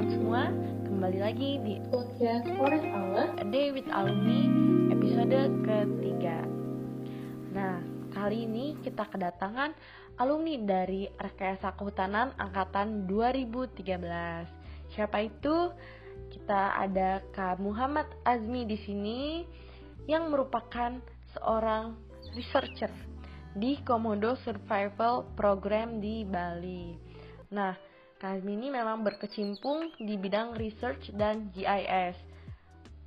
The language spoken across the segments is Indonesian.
Teman-teman semua, kembali lagi di podcast Forest Hour A Day with Alumni episode ketiga. Nah, kali ini kita kedatangan alumni dari Rekayasa Kehutanan Angkatan 2013. Siapa itu? Kita ada Kak Muhammad Azmi di sini yang merupakan seorang researcher di Komodo Survival Program di Bali. Nah, Kazmi ini memang berkecimpung di bidang research dan GIS.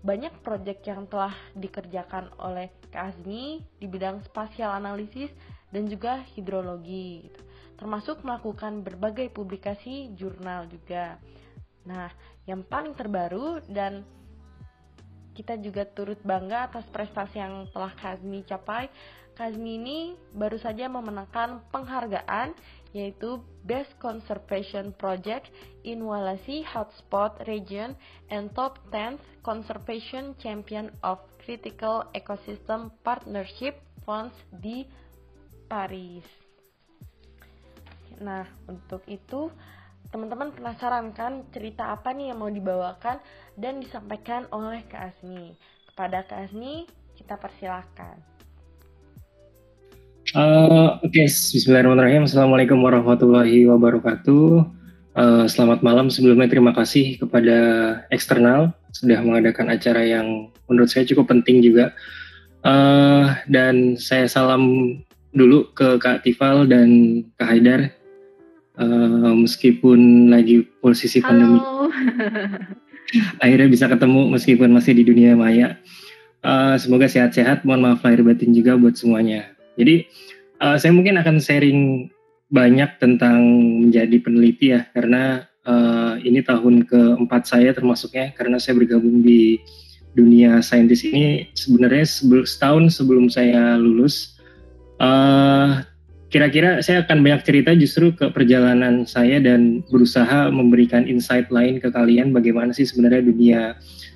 Banyak proyek yang telah dikerjakan oleh Kazmi di bidang spasial analisis dan juga hidrologi, gitu. termasuk melakukan berbagai publikasi jurnal juga. Nah, yang paling terbaru dan kita juga turut bangga atas prestasi yang telah Kazmi capai Kazmi ini baru saja memenangkan penghargaan yaitu Best Conservation Project in Walasi Hotspot Region and Top 10 Conservation Champion of Critical Ecosystem Partnership Funds di Paris. Nah, untuk itu teman-teman penasaran kan cerita apa nih yang mau dibawakan dan disampaikan oleh Kak Asmi. Kepada Kak Asmi, kita persilahkan. Uh, Oke, okay. Bismillahirrahmanirrahim. Assalamualaikum warahmatullahi wabarakatuh. Uh, selamat malam. Sebelumnya terima kasih kepada eksternal sudah mengadakan acara yang menurut saya cukup penting juga. Uh, dan saya salam dulu ke Kak Tifal dan Kak Haidar. Uh, meskipun lagi posisi Halo. pandemi, akhirnya bisa ketemu meskipun masih di dunia maya. Uh, semoga sehat-sehat. Mohon maaf lahir batin juga buat semuanya. Jadi uh, saya mungkin akan sharing banyak tentang menjadi peneliti ya karena uh, ini tahun keempat saya termasuknya karena saya bergabung di dunia saintis ini sebenarnya setahun sebelum saya lulus. Uh, kira-kira saya akan banyak cerita justru ke perjalanan saya dan berusaha memberikan insight lain ke kalian bagaimana sih sebenarnya dunia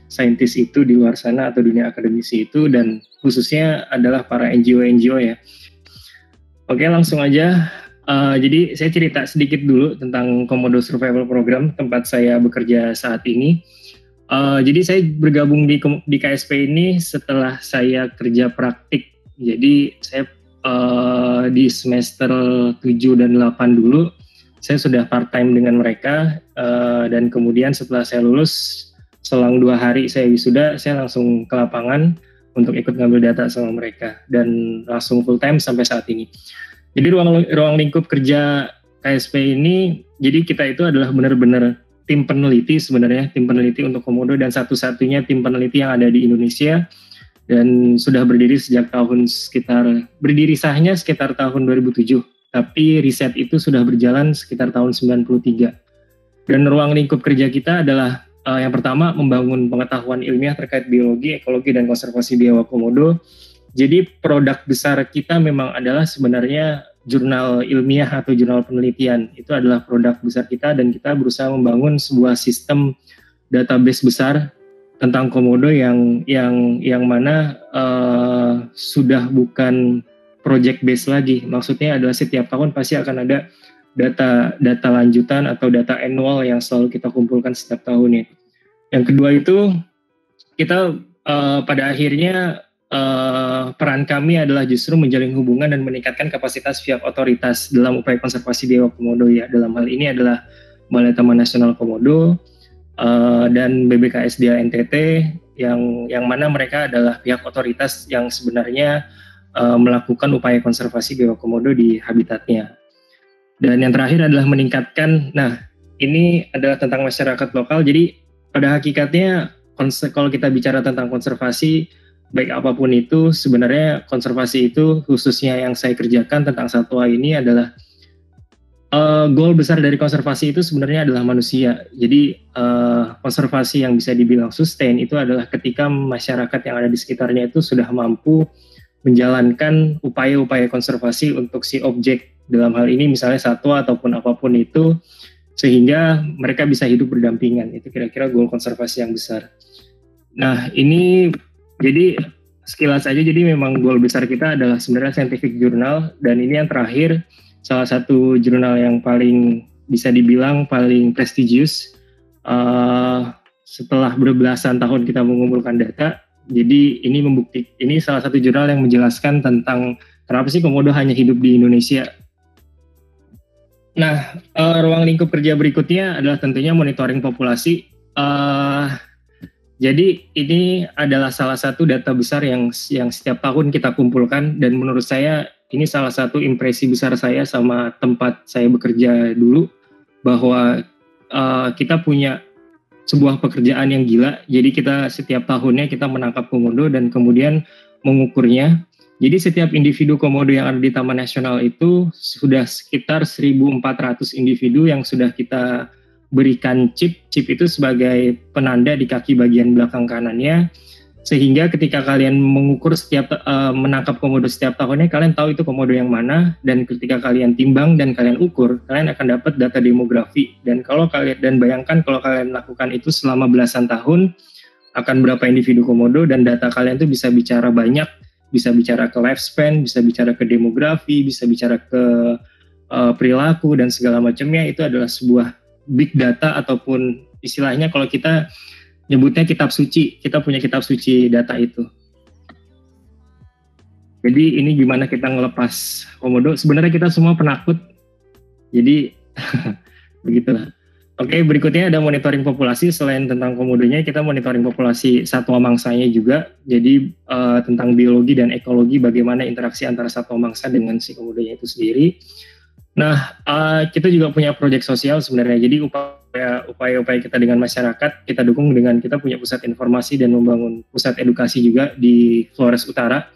saintis itu di luar sana atau dunia akademisi itu dan khususnya adalah para NGO-NGO ya. Oke langsung aja. Uh, jadi saya cerita sedikit dulu tentang Komodo Survival Program tempat saya bekerja saat ini. Uh, jadi saya bergabung di di KSP ini setelah saya kerja praktik. Jadi saya uh, di semester 7 dan 8 dulu saya sudah part time dengan mereka uh, dan kemudian setelah saya lulus selang dua hari saya wisuda, saya langsung ke lapangan untuk ikut ngambil data sama mereka dan langsung full time sampai saat ini. Jadi ruang ruang lingkup kerja KSP ini, jadi kita itu adalah benar-benar tim peneliti sebenarnya tim peneliti untuk Komodo dan satu-satunya tim peneliti yang ada di Indonesia dan sudah berdiri sejak tahun sekitar berdiri sahnya sekitar tahun 2007 tapi riset itu sudah berjalan sekitar tahun 93 dan ruang lingkup kerja kita adalah Uh, yang pertama membangun pengetahuan ilmiah terkait biologi, ekologi dan konservasi biawak komodo. Jadi produk besar kita memang adalah sebenarnya jurnal ilmiah atau jurnal penelitian. Itu adalah produk besar kita dan kita berusaha membangun sebuah sistem database besar tentang komodo yang yang yang mana uh, sudah bukan project base lagi. Maksudnya adalah setiap tahun pasti akan ada data data lanjutan atau data annual yang selalu kita kumpulkan setiap tahunnya. Yang kedua itu kita uh, pada akhirnya uh, peran kami adalah justru menjalin hubungan dan meningkatkan kapasitas pihak otoritas dalam upaya konservasi Dewa Komodo ya. Dalam hal ini adalah Balai Taman Nasional Komodo uh, dan BBKSDA NTT yang yang mana mereka adalah pihak otoritas yang sebenarnya uh, melakukan upaya konservasi Dewa Komodo di habitatnya. Dan yang terakhir adalah meningkatkan, nah ini adalah tentang masyarakat lokal, jadi pada hakikatnya kalau kita bicara tentang konservasi, baik apa pun itu, sebenarnya konservasi itu khususnya yang saya kerjakan tentang satwa ini adalah uh, goal besar dari konservasi itu sebenarnya adalah manusia. Jadi uh, konservasi yang bisa dibilang sustain itu adalah ketika masyarakat yang ada di sekitarnya itu sudah mampu menjalankan upaya-upaya konservasi untuk si objek dalam hal ini misalnya satwa ataupun apa pun itu sehingga mereka bisa hidup berdampingan itu kira-kira goal konservasi yang besar. Nah ini jadi sekilas aja jadi memang goal besar kita adalah sebenarnya scientific journal dan ini yang terakhir salah satu jurnal yang paling bisa dibilang paling prestigious uh, setelah berbelasan tahun kita mengumpulkan data, jadi ini membukti ini salah satu jurnal yang menjelaskan tentang kenapa sih komodo hanya hidup di Indonesia. Nah, uh, ruang lingkup kerja berikutnya adalah tentunya monitoring populasi. Uh, jadi ini adalah salah satu data besar yang yang setiap tahun kita kumpulkan dan menurut saya ini salah satu impresi besar saya sama tempat saya bekerja dulu bahwa uh, kita punya sebuah pekerjaan yang gila. Jadi kita setiap tahunnya kita menangkap komodo dan kemudian mengukurnya. Jadi setiap individu komodo yang ada di Taman Nasional itu sudah sekitar 1.400 individu yang sudah kita berikan chip. Chip itu sebagai penanda di kaki bagian belakang kanannya sehingga ketika kalian mengukur setiap uh, menangkap komodo setiap tahunnya kalian tahu itu komodo yang mana. Dan ketika kalian timbang dan kalian ukur kalian akan dapat data demografi. Dan kalau kalian dan bayangkan kalau kalian lakukan itu selama belasan tahun akan berapa individu komodo dan data kalian itu bisa bicara banyak. Bisa bicara ke lifespan bisa bicara ke demografi bisa bicara ke uh, perilaku dan segala macamnya. Itu adalah sebuah big data ataupun istilahnya kalau kita nyebutnya kitab suci. Kita punya kitab suci data itu. Jadi ini gimana kita ngelepas komodo? Sebenarnya kita semua penakut. Jadi begitulah. Oke, berikutnya ada monitoring populasi. Selain tentang komodonya, kita monitoring populasi satwa mangsanya juga. Jadi uh, tentang biologi dan ekologi, bagaimana interaksi antara satwa mangsa dengan si komodonya itu sendiri. Nah, uh, kita juga punya proyek sosial sebenarnya. Jadi upaya upaya-upaya kita dengan masyarakat kita dukung dengan kita punya pusat informasi dan membangun pusat edukasi juga di Flores Utara.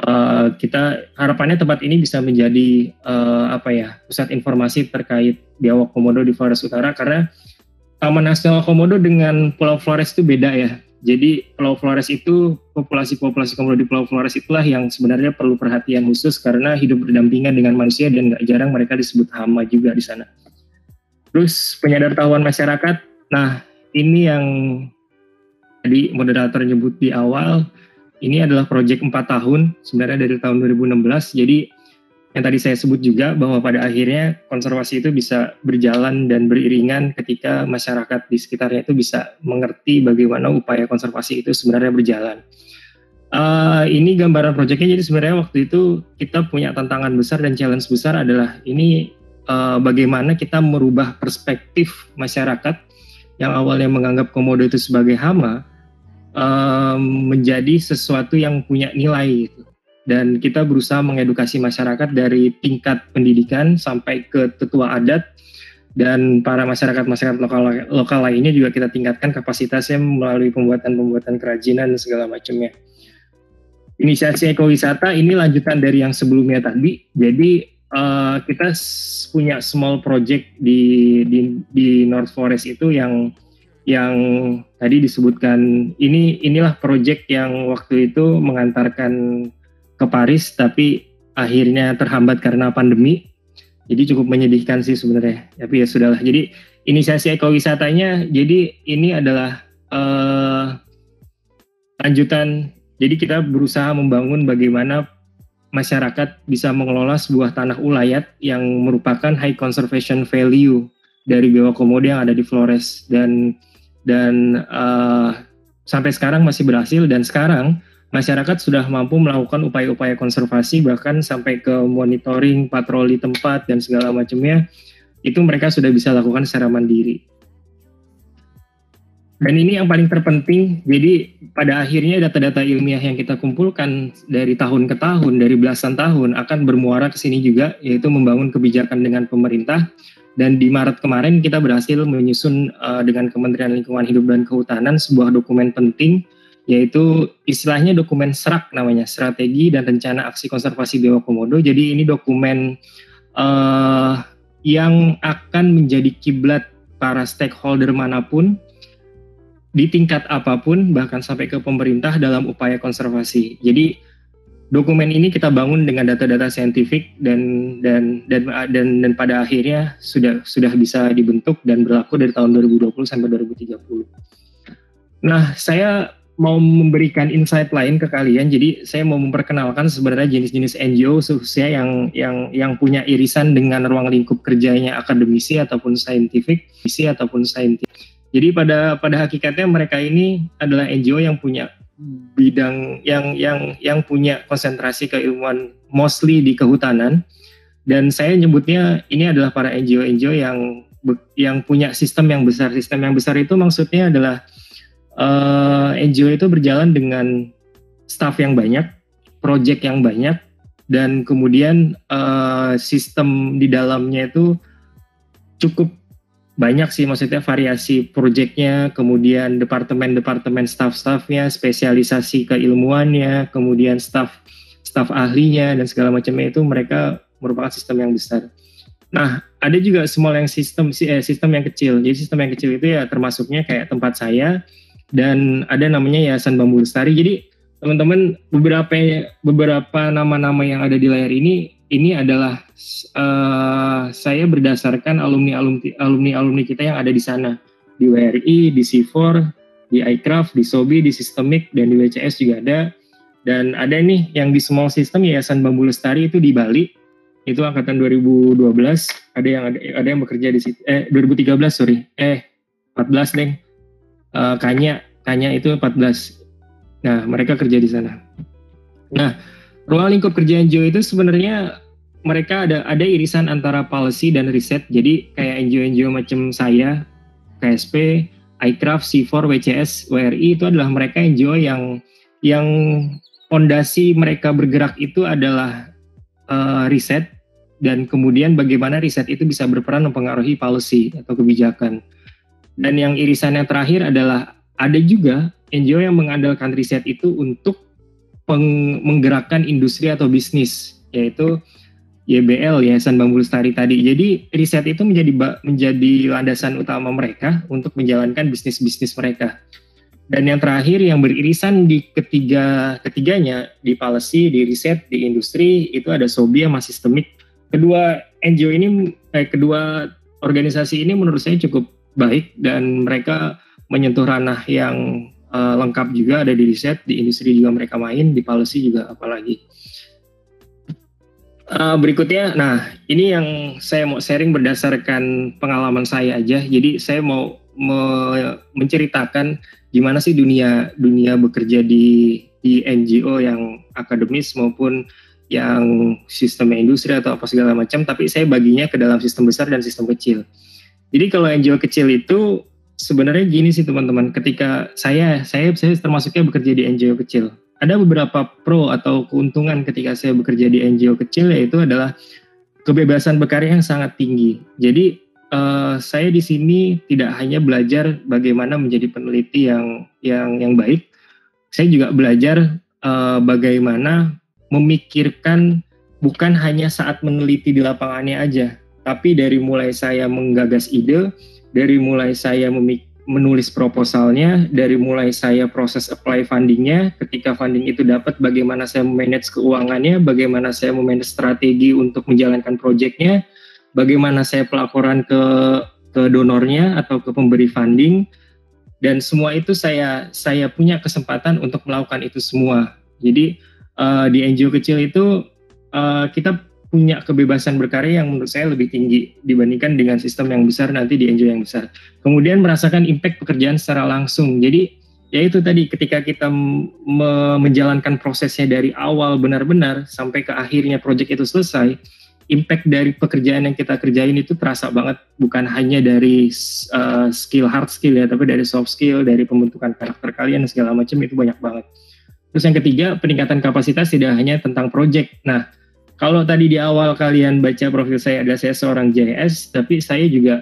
Uh, kita harapannya tempat ini bisa menjadi uh, apa ya pusat informasi terkait biawak komodo di Flores Utara karena Taman Nasional Komodo dengan Pulau Flores itu beda ya. Jadi Pulau Flores itu populasi-populasi komodo di Pulau Flores itulah yang sebenarnya perlu perhatian khusus karena hidup berdampingan dengan manusia dan nggak jarang mereka disebut hama juga di sana. Terus penyadartahuan masyarakat. Nah, ini yang tadi moderator nyebut di awal, ini adalah proyek 4 tahun, sebenarnya dari tahun 2016. Jadi yang tadi saya sebut juga bahwa pada akhirnya konservasi itu bisa berjalan dan beriringan ketika masyarakat di sekitarnya itu bisa mengerti bagaimana upaya konservasi itu sebenarnya berjalan. Uh, ini gambaran proyeknya jadi sebenarnya waktu itu kita punya tantangan besar dan challenge besar adalah ini uh, bagaimana kita merubah perspektif masyarakat yang awalnya menganggap komodo itu sebagai hama uh, menjadi sesuatu yang punya nilai gitu. Dan kita berusaha mengedukasi masyarakat dari tingkat pendidikan sampai ke tetua adat dan para masyarakat-masyarakat lokal lokal lainnya juga kita tingkatkan kapasitasnya melalui pembuatan-pembuatan kerajinan dan segala macamnya. Inisiasi ekowisata ini lanjutan dari yang sebelumnya tadi. Jadi uh, kita punya small project di, di di North Forest itu yang yang tadi disebutkan ini inilah project yang waktu itu mengantarkan ke Paris tapi akhirnya terhambat karena pandemi. Jadi cukup menyedihkan sih sebenarnya. Tapi ya sudahlah. Jadi inisiasi ekowisatanya jadi ini adalah uh, lanjutan. Jadi kita berusaha membangun bagaimana masyarakat bisa mengelola sebuah tanah ulayat yang merupakan high conservation value dari biawak komodo yang ada di Flores. Dan dan uh, sampai sekarang masih berhasil. Dan sekarang masyarakat sudah mampu melakukan upaya-upaya konservasi bahkan sampai ke monitoring patroli tempat dan segala macamnya. Itu mereka sudah bisa lakukan secara mandiri. Dan ini yang paling terpenting, jadi pada akhirnya data-data ilmiah yang kita kumpulkan dari tahun ke tahun, dari belasan tahun akan bermuara ke sini juga, yaitu membangun kebijakan dengan pemerintah. Dan di Maret kemarin kita berhasil menyusun uh, dengan Kementerian Lingkungan Hidup dan Kehutanan sebuah dokumen penting, yaitu istilahnya dokumen SRAK namanya, Strategi dan Rencana Aksi Konservasi Biawak Komodo. Jadi ini dokumen uh, yang akan menjadi kiblat para stakeholder mana pun di tingkat apa pun bahkan sampai ke pemerintah dalam upaya konservasi. Jadi dokumen ini kita bangun dengan data-data saintifik dan dan dan dan dan pada akhirnya sudah sudah bisa dibentuk dan berlaku dari tahun 2020 sampai 2030. Nah, saya mau memberikan insight lain ke kalian. Jadi saya mau memperkenalkan sebenarnya jenis-jenis NGO khususnya yang yang yang punya irisan dengan ruang lingkup kerjanya akademisi ataupun saintifik, misi ataupun saintifik. Jadi pada pada hakikatnya mereka ini adalah NGO yang punya bidang yang yang yang punya konsentrasi keilmuan mostly di kehutanan dan saya nyebutnya ini adalah para NGO-NGO yang yang punya sistem yang besar. Sistem yang besar itu maksudnya adalah uh, eh, NGO itu berjalan dengan staff yang banyak, project yang banyak, dan kemudian uh, sistem di dalamnya itu cukup banyak sih maksudnya variasi proyeknya, kemudian departemen-departemen staff-staffnya, spesialisasi keilmuannya, kemudian staff staff ahlinya dan segala macamnya itu mereka merupakan sistem yang besar. Nah, ada juga small yang sistem eh, sistem yang kecil. Jadi sistem yang kecil itu ya termasuknya kayak tempat saya dan ada namanya Yayasan Bambu Lestari. Jadi teman-teman beberapa beberapa nama-nama yang ada di layar ini ini adalah uh, saya berdasarkan alumni alumni alumni alumni kita yang ada di sana di WRI, di C4, di iCraft, di Sobi, di Systemic dan di WCS juga ada. Dan ada nih yang di small system Yayasan Bambu Lestari itu di Bali. Itu angkatan 2012, ada yang ada, yang bekerja di situ. Eh 2013 sorry. Eh 14 deh. Uh, Kanya, Kanya itu 14. Nah, mereka kerja di sana. Nah, ruang lingkup kerja NGO itu sebenarnya mereka ada ada irisan antara policy dan riset. Jadi kayak NGO-NGO macam saya, KSP, iCraft, C4, WCS, WRI itu adalah mereka NGO yang yang fondasi mereka bergerak itu adalah uh, riset dan kemudian bagaimana riset itu bisa berperan mempengaruhi policy atau kebijakan. Dan yang irisan yang terakhir adalah ada juga NGO yang mengandalkan riset itu untuk menggerakkan industri atau bisnis, yaitu YBL Yayasan Bambu Lestari tadi. Jadi riset itu menjadi menjadi landasan utama mereka untuk menjalankan bisnis-bisnis mereka. Dan yang terakhir yang beririsan di ketiga ketiganya di policy, di riset, di industri itu ada Sobi sama sistemik. Kedua NGO ini, eh, kedua organisasi ini menurut saya cukup baik dan mereka menyentuh ranah yang uh, lengkap juga ada di riset, di industri juga mereka main, di policy juga apalagi. Uh, berikutnya, nah ini yang saya mau sharing berdasarkan pengalaman saya aja. Jadi saya mau me menceritakan gimana sih dunia dunia bekerja di di NGO yang akademis maupun yang sistem industri atau apa segala macam. Tapi saya baginya ke dalam sistem besar dan sistem kecil. Jadi kalau NGO kecil itu sebenarnya gini sih teman-teman, ketika saya saya saya termasuknya bekerja di NGO kecil. Ada beberapa pro atau keuntungan ketika saya bekerja di NGO kecil yaitu adalah kebebasan berkarya yang sangat tinggi. Jadi uh, saya di sini tidak hanya belajar bagaimana menjadi peneliti yang yang yang baik, saya juga belajar uh, bagaimana memikirkan bukan hanya saat meneliti di lapangannya aja, tapi dari mulai saya menggagas ide, dari mulai saya menulis proposalnya, dari mulai saya proses apply fundingnya, ketika funding itu dapat, bagaimana saya memanage keuangannya, bagaimana saya memanage strategi untuk menjalankan proyeknya, bagaimana saya pelaporan ke ke donornya atau ke pemberi funding, dan semua itu saya saya punya kesempatan untuk melakukan itu semua. Jadi uh, di NGO kecil itu uh, kita punya kebebasan berkarya yang menurut saya lebih tinggi dibandingkan dengan sistem yang besar nanti di NGO yang besar. Kemudian merasakan impact pekerjaan secara langsung. Jadi ya itu tadi ketika kita me menjalankan prosesnya dari awal benar-benar sampai ke akhirnya proyek itu selesai, impact dari pekerjaan yang kita kerjain itu terasa banget bukan hanya dari uh, skill hard skill ya, tapi dari soft skill, dari pembentukan karakter kalian segala macam itu banyak banget. Terus yang ketiga, peningkatan kapasitas tidak hanya tentang project. Nah, kalau tadi di awal kalian baca profil saya adalah saya seorang JS, tapi saya juga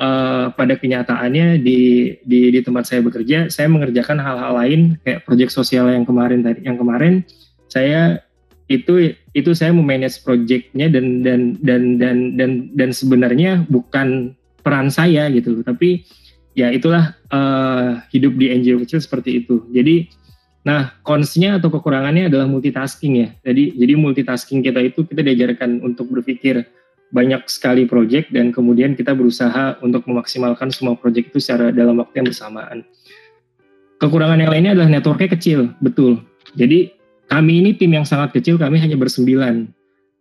uh, pada kenyataannya di, di di tempat saya bekerja, saya mengerjakan hal-hal lain kayak proyek sosial yang kemarin tadi, yang kemarin saya itu itu saya memanage proyeknya dan dan dan dan dan dan sebenarnya bukan peran saya gitu, tapi ya itulah uh, hidup di NGO kecil seperti itu. Jadi Nah, konsnya atau kekurangannya adalah multitasking ya. Jadi jadi multitasking kita itu kita diajarkan untuk berpikir banyak sekali proyek dan kemudian kita berusaha untuk memaksimalkan semua proyek itu secara dalam waktu yang bersamaan. Kekurangan yang lainnya adalah networknya kecil, betul. Jadi kami ini tim yang sangat kecil, kami hanya bersembilan.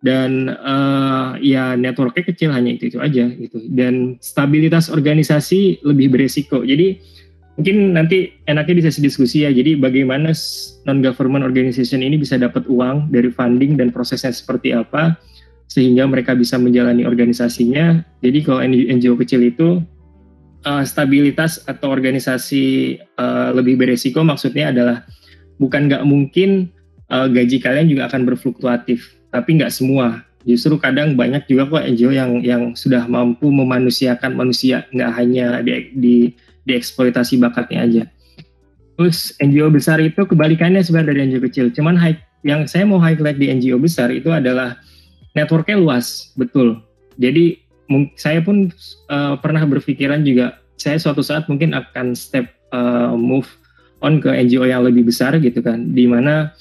dan uh, ya networknya kecil hanya itu itu aja gitu dan stabilitas organisasi lebih beresiko jadi mungkin nanti enaknya di sesi diskusi ya jadi bagaimana non government organization ini bisa dapat uang dari funding dan prosesnya seperti apa sehingga mereka bisa menjalani organisasinya jadi kalau NGO kecil itu uh, stabilitas atau organisasi uh, lebih beresiko maksudnya adalah bukan nggak mungkin uh, gaji kalian juga akan berfluktuatif tapi nggak semua. Justru kadang banyak juga kok NGO yang yang sudah mampu memanusiakan manusia, nggak hanya di, di dieksploitasi bakatnya aja. Terus NGO besar itu kebalikannya sebenarnya dari NGO kecil. Cuman yang saya mau highlight di NGO besar itu adalah networknya luas, betul. Jadi saya pun uh, pernah berpikiran juga saya suatu saat mungkin akan step uh, move on ke NGO yang lebih besar gitu kan, di mana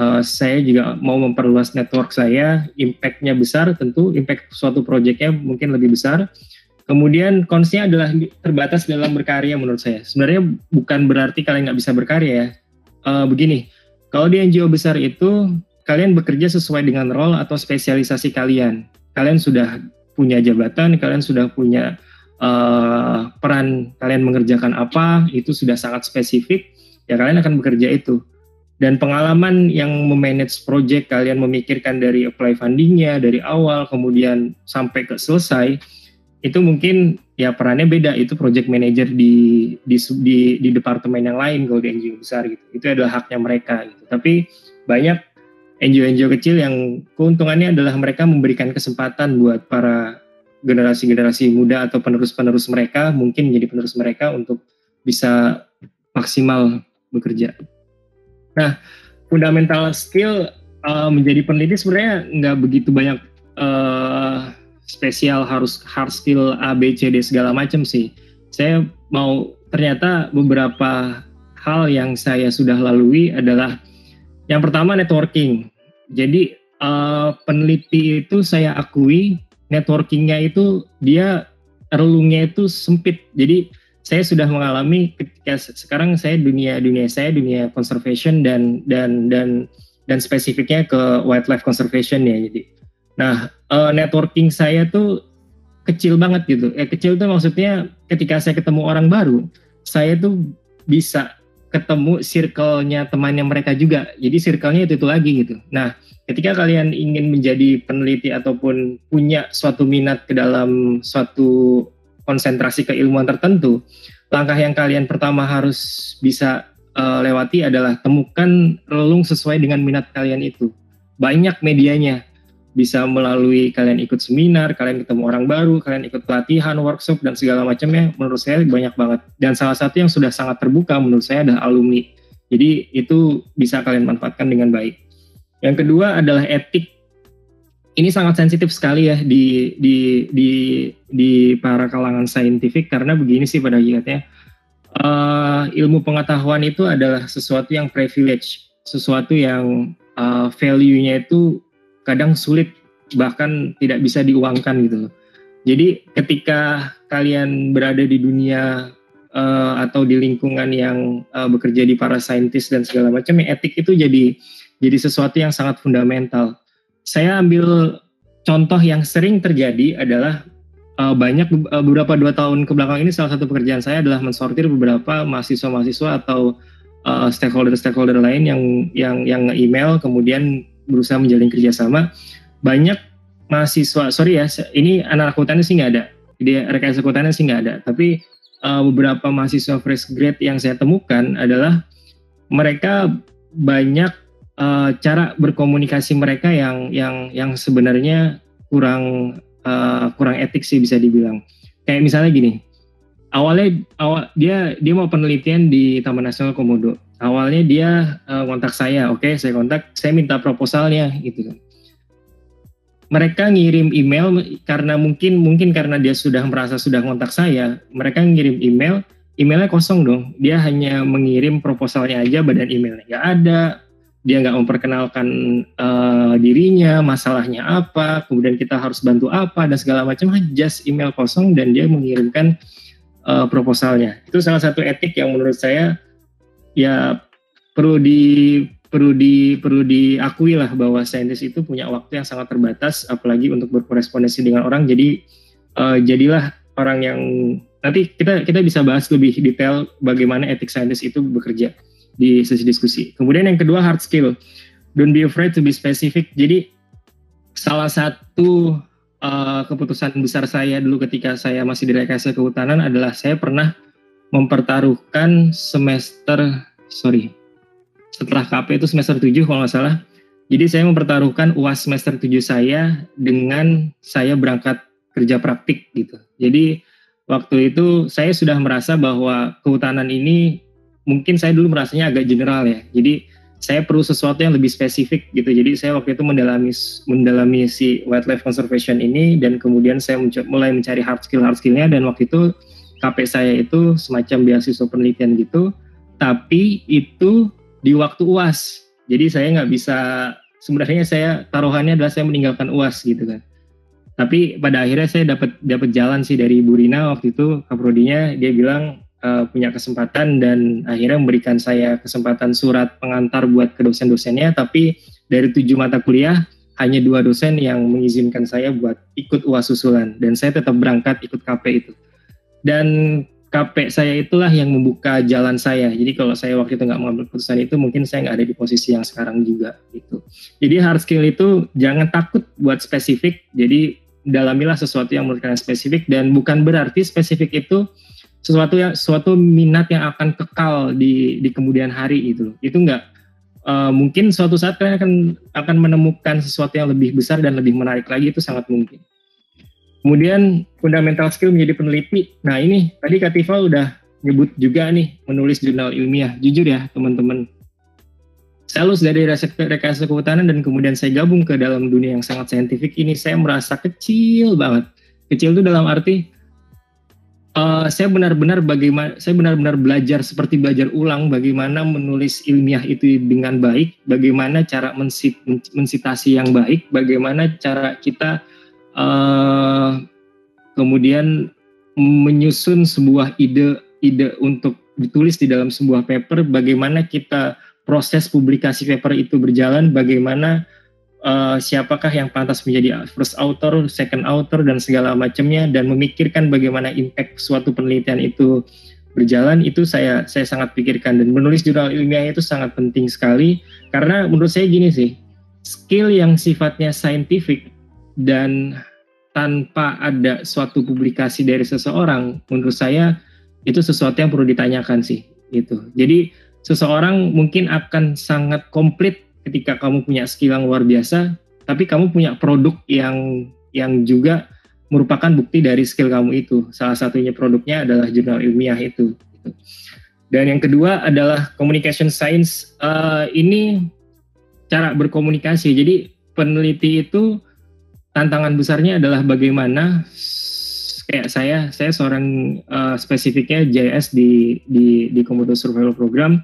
uh, saya juga mau memperluas network saya, impactnya besar tentu, impact suatu proyeknya mungkin lebih besar. Kemudian konsnya adalah terbatas dalam berkarya menurut saya. Sebenarnya bukan berarti kalian nggak bisa berkarya ya. Uh, begini, kalau di NGO besar itu kalian bekerja sesuai dengan role atau spesialisasi kalian. Kalian sudah punya jabatan, kalian sudah punya uh, peran, kalian mengerjakan apa, itu sudah sangat spesifik, ya kalian akan bekerja itu dan pengalaman yang memanage project kalian memikirkan dari apply fundingnya dari awal kemudian sampai ke selesai itu mungkin ya perannya beda. Itu project manager di di di, di departemen yang lain kalau di NGO besar gitu. Itu adalah haknya mereka gitu. Tapi banyak NGO-NGO kecil yang keuntungannya adalah mereka memberikan kesempatan buat para generasi-generasi muda atau penerus-penerus mereka mungkin menjadi penerus mereka untuk bisa maksimal bekerja. Nah, fundamental skill uh, menjadi peneliti sebenarnya nggak begitu banyak uh, spesial harus hard skill A, B, C, D segala macam sih. Saya mau ternyata beberapa hal yang saya sudah lalui adalah yang pertama networking. Jadi uh, peneliti itu saya akui networkingnya itu dia relungnya itu sempit. Jadi saya sudah mengalami ketika sekarang saya dunia dunia saya dunia conservation dan dan dan dan spesifiknya ke wildlife conservation ya jadi nah uh, networking saya tuh kecil banget gitu. Eh kecil tuh maksudnya ketika saya ketemu orang baru saya tuh bisa ketemu circle-nya temannya mereka juga. Jadi circle-nya itu, itu lagi gitu. Nah ketika kalian ingin menjadi peneliti ataupun punya suatu minat ke dalam suatu konsentrasi keilmuan tertentu, langkah yang kalian pertama harus bisa uh, lewati adalah temukan relung sesuai dengan minat kalian itu. Banyak medianya, bisa melalui kalian ikut seminar, kalian ketemu orang baru, kalian ikut pelatihan, workshop dan segala macamnya. Menurut saya banyak banget. Dan salah satu yang sudah sangat terbuka menurut saya adalah alumni. Jadi itu bisa kalian manfaatkan dengan baik. Yang kedua adalah etik ini sangat sensitif sekali ya di di di di para kalangan saintifik karena begini sih pada hakikatnya uh, ilmu pengetahuan itu adalah sesuatu yang privilege, sesuatu yang uh, value-nya itu kadang sulit bahkan tidak bisa diuangkan gitu loh. Jadi ketika kalian berada di dunia uh, atau di lingkungan yang uh, bekerja di para saintis dan segala macam, ya etik itu jadi jadi sesuatu yang sangat fundamental saya ambil contoh yang sering terjadi adalah uh, banyak uh, beberapa dua tahun ke belakang ini salah satu pekerjaan saya adalah mensortir beberapa mahasiswa-mahasiswa atau uh, stakeholder-stakeholder lain yang yang yang email kemudian berusaha menjalin kerjasama banyak mahasiswa sorry ya ini anak akuntansi sih nggak ada dia rekan akuntansi sih nggak ada tapi uh, beberapa mahasiswa fresh grade yang saya temukan adalah mereka banyak uh, cara berkomunikasi mereka yang yang yang sebenarnya kurang uh, kurang etik sih bisa dibilang. Kayak misalnya gini, awalnya awal dia dia mau penelitian di Taman Nasional Komodo. Awalnya dia uh, kontak saya, oke okay, saya kontak, saya minta proposalnya gitu kan. Mereka ngirim email karena mungkin mungkin karena dia sudah merasa sudah kontak saya, mereka ngirim email, emailnya kosong dong. Dia hanya mengirim proposalnya aja, badan emailnya nggak ada, dia nggak memperkenalkan uh, dirinya, masalahnya apa, kemudian kita harus bantu apa dan segala macam, just email kosong dan dia mengirimkan uh, proposalnya. Itu salah satu etik yang menurut saya ya perlu di perlu di perlu diakui lah bahwa saintis itu punya waktu yang sangat terbatas apalagi untuk berkorespondensi dengan orang jadi uh, jadilah orang yang nanti kita kita bisa bahas lebih detail bagaimana etik saintis itu bekerja di sesi diskusi. Kemudian yang kedua hard skill. Don't be afraid to be specific. Jadi salah satu uh, keputusan besar saya dulu ketika saya masih di rekayasa kehutanan adalah saya pernah mempertaruhkan semester sorry setelah KP itu semester 7 kalau nggak salah. Jadi saya mempertaruhkan UAS semester 7 saya dengan saya berangkat kerja praktik gitu. Jadi waktu itu saya sudah merasa bahwa kehutanan ini mungkin saya dulu merasanya agak general ya. Jadi saya perlu sesuatu yang lebih spesifik gitu. Jadi saya waktu itu mendalami mendalami si wildlife conservation ini dan kemudian saya mulai mencari hard skill hard skillnya dan waktu itu KP saya itu semacam beasiswa penelitian gitu. Tapi itu di waktu uas. Jadi saya nggak bisa sebenarnya saya taruhannya adalah saya meninggalkan uas gitu kan. Tapi pada akhirnya saya dapat dapat jalan sih dari Bu Rina waktu itu kaprodinya dia bilang uh, punya kesempatan dan akhirnya memberikan saya kesempatan surat pengantar buat ke dosen-dosennya. Tapi dari tujuh mata kuliah hanya dua dosen yang mengizinkan saya buat ikut uas susulan dan saya tetap berangkat ikut KP itu. Dan KP saya itulah yang membuka jalan saya. Jadi kalau saya waktu itu nggak mengambil keputusan itu, mungkin saya nggak ada di posisi yang sekarang juga gitu. Jadi hard skill itu jangan takut buat spesifik. Jadi dalamilah sesuatu yang menurut kalian spesifik dan bukan berarti spesifik itu sesuatu yang suatu minat yang akan kekal di di kemudian hari itu. Itu nggak uh, mungkin suatu saat kalian akan akan menemukan sesuatu yang lebih besar dan lebih menarik lagi itu sangat mungkin. Kemudian fundamental skill menjadi peneliti. Nah ini tadi Kativa udah nyebut juga nih menulis jurnal ilmiah. Jujur ya teman-teman. Saya lulus dari rekayasa kehutanan dan kemudian saya gabung ke dalam dunia yang sangat saintifik ini. Saya merasa kecil banget. Kecil itu dalam arti uh, saya benar-benar bagaimana saya benar-benar belajar seperti belajar ulang bagaimana menulis ilmiah itu dengan baik, bagaimana cara mensit, mensitasi yang baik, bagaimana cara kita uh, kemudian menyusun sebuah ide-ide untuk ditulis di dalam sebuah paper, bagaimana kita proses publikasi paper itu berjalan, bagaimana uh, siapakah yang pantas menjadi first author, second author dan segala macamnya, dan memikirkan bagaimana impact suatu penelitian itu berjalan itu saya saya sangat pikirkan. Dan menulis jurnal ilmiah itu sangat penting sekali karena menurut saya gini sih skill yang sifatnya scientific dan tanpa ada suatu publikasi dari seseorang, menurut saya itu sesuatu yang perlu ditanyakan sih. Itu. Jadi seseorang mungkin akan sangat komplit ketika kamu punya skill yang luar biasa, tapi kamu punya produk yang yang juga merupakan bukti dari skill kamu itu. Salah satunya produknya adalah jurnal ilmiah itu. Dan yang kedua adalah communication science. Uh, ini cara berkomunikasi. Jadi peneliti itu tantangan besarnya adalah bagaimana kayak saya saya seorang uh, spesifiknya JS di di di Komodo Survival Program.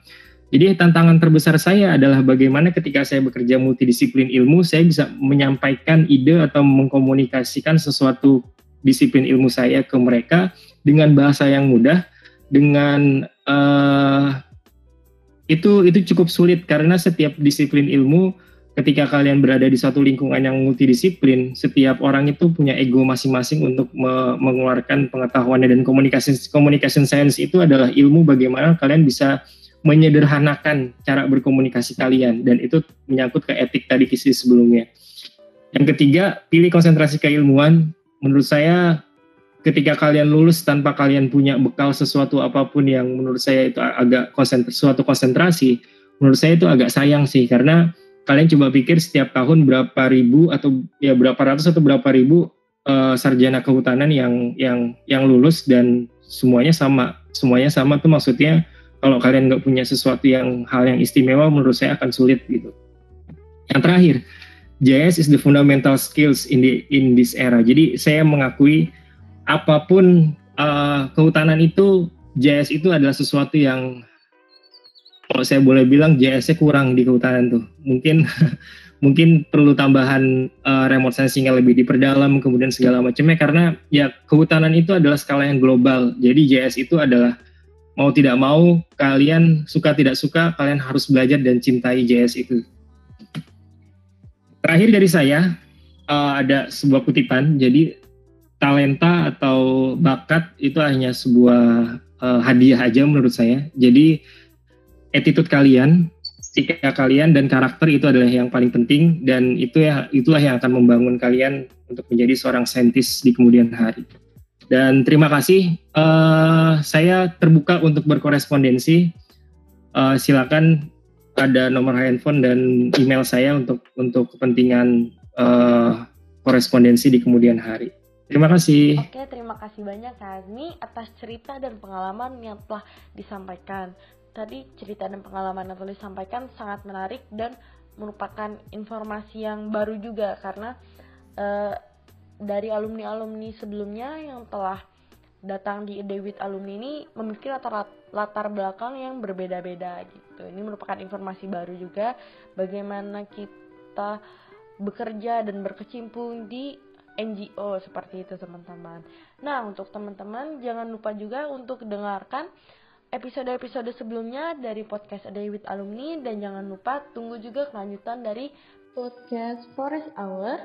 Jadi tantangan terbesar saya adalah bagaimana ketika saya bekerja multidisiplin ilmu saya bisa menyampaikan ide atau mengkomunikasikan sesuatu disiplin ilmu saya ke mereka dengan bahasa yang mudah dengan uh, itu itu cukup sulit karena setiap disiplin ilmu ketika kalian berada di satu lingkungan yang multidisiplin, setiap orang itu punya ego masing-masing untuk me mengeluarkan pengetahuannya dan komunikasi communication science itu adalah ilmu bagaimana kalian bisa menyederhanakan cara berkomunikasi kalian dan itu menyangkut ke etik tadi kisi sebelumnya. Yang ketiga, pilih konsentrasi keilmuan. Menurut saya ketika kalian lulus tanpa kalian punya bekal sesuatu apa pun yang menurut saya itu agak konsentrasi, suatu konsentrasi, menurut saya itu agak sayang sih karena kalian coba pikir setiap tahun berapa ribu atau ya berapa ratus atau berapa ribu uh, sarjana kehutanan yang yang yang lulus dan semuanya sama. Semuanya sama tuh maksudnya kalau kalian nggak punya sesuatu yang hal yang istimewa menurut saya akan sulit gitu. Yang terakhir JS is the fundamental skills in the in this era. Jadi saya mengakui apa pun uh, kehutanan itu JS itu adalah sesuatu yang kalau saya boleh bilang JS-nya kurang di kehutanan tuh. Mungkin mungkin perlu tambahan uh, remote sensing yang lebih diperdalam kemudian segala macamnya karena ya kehutanan itu adalah skala yang global. Jadi JS itu adalah mau tidak mau kalian suka tidak suka kalian harus belajar dan cintai JS itu. Terakhir dari saya uh, ada sebuah kutipan. Jadi talenta atau bakat itu hanya sebuah uh, hadiah aja menurut saya. Jadi attitude kalian, sikap kalian dan karakter itu adalah yang paling penting dan itu ya itulah yang akan membangun kalian untuk menjadi seorang saintis di kemudian hari. Dan terima kasih, uh, saya terbuka untuk berkorespondensi. Uh, silakan ada nomor handphone dan email saya untuk untuk kepentingan uh, korespondensi di kemudian hari. Terima kasih. Oke, terima kasih banyak Kak Azmi atas cerita dan pengalaman yang telah disampaikan. Tadi cerita dan pengalaman yang telah disampaikan sangat menarik dan merupakan informasi yang baru juga karena uh, dari alumni-alumni sebelumnya yang telah datang di Dewit Alumni ini memiliki latar latar belakang yang berbeda-beda gitu. Ini merupakan informasi baru juga bagaimana kita bekerja dan berkecimpung di NGO seperti itu teman-teman. Nah untuk teman-teman jangan lupa juga untuk dengarkan episode-episode sebelumnya dari podcast A Day with Alumni dan jangan lupa tunggu juga kelanjutan dari podcast Forest Hour.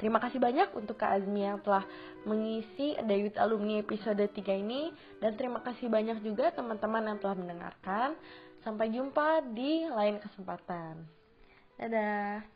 Terima kasih banyak untuk Kak Azmi yang telah mengisi A Day with Alumni episode 3 ini dan terima kasih banyak juga teman-teman yang telah mendengarkan. Sampai jumpa di lain kesempatan. Dadah.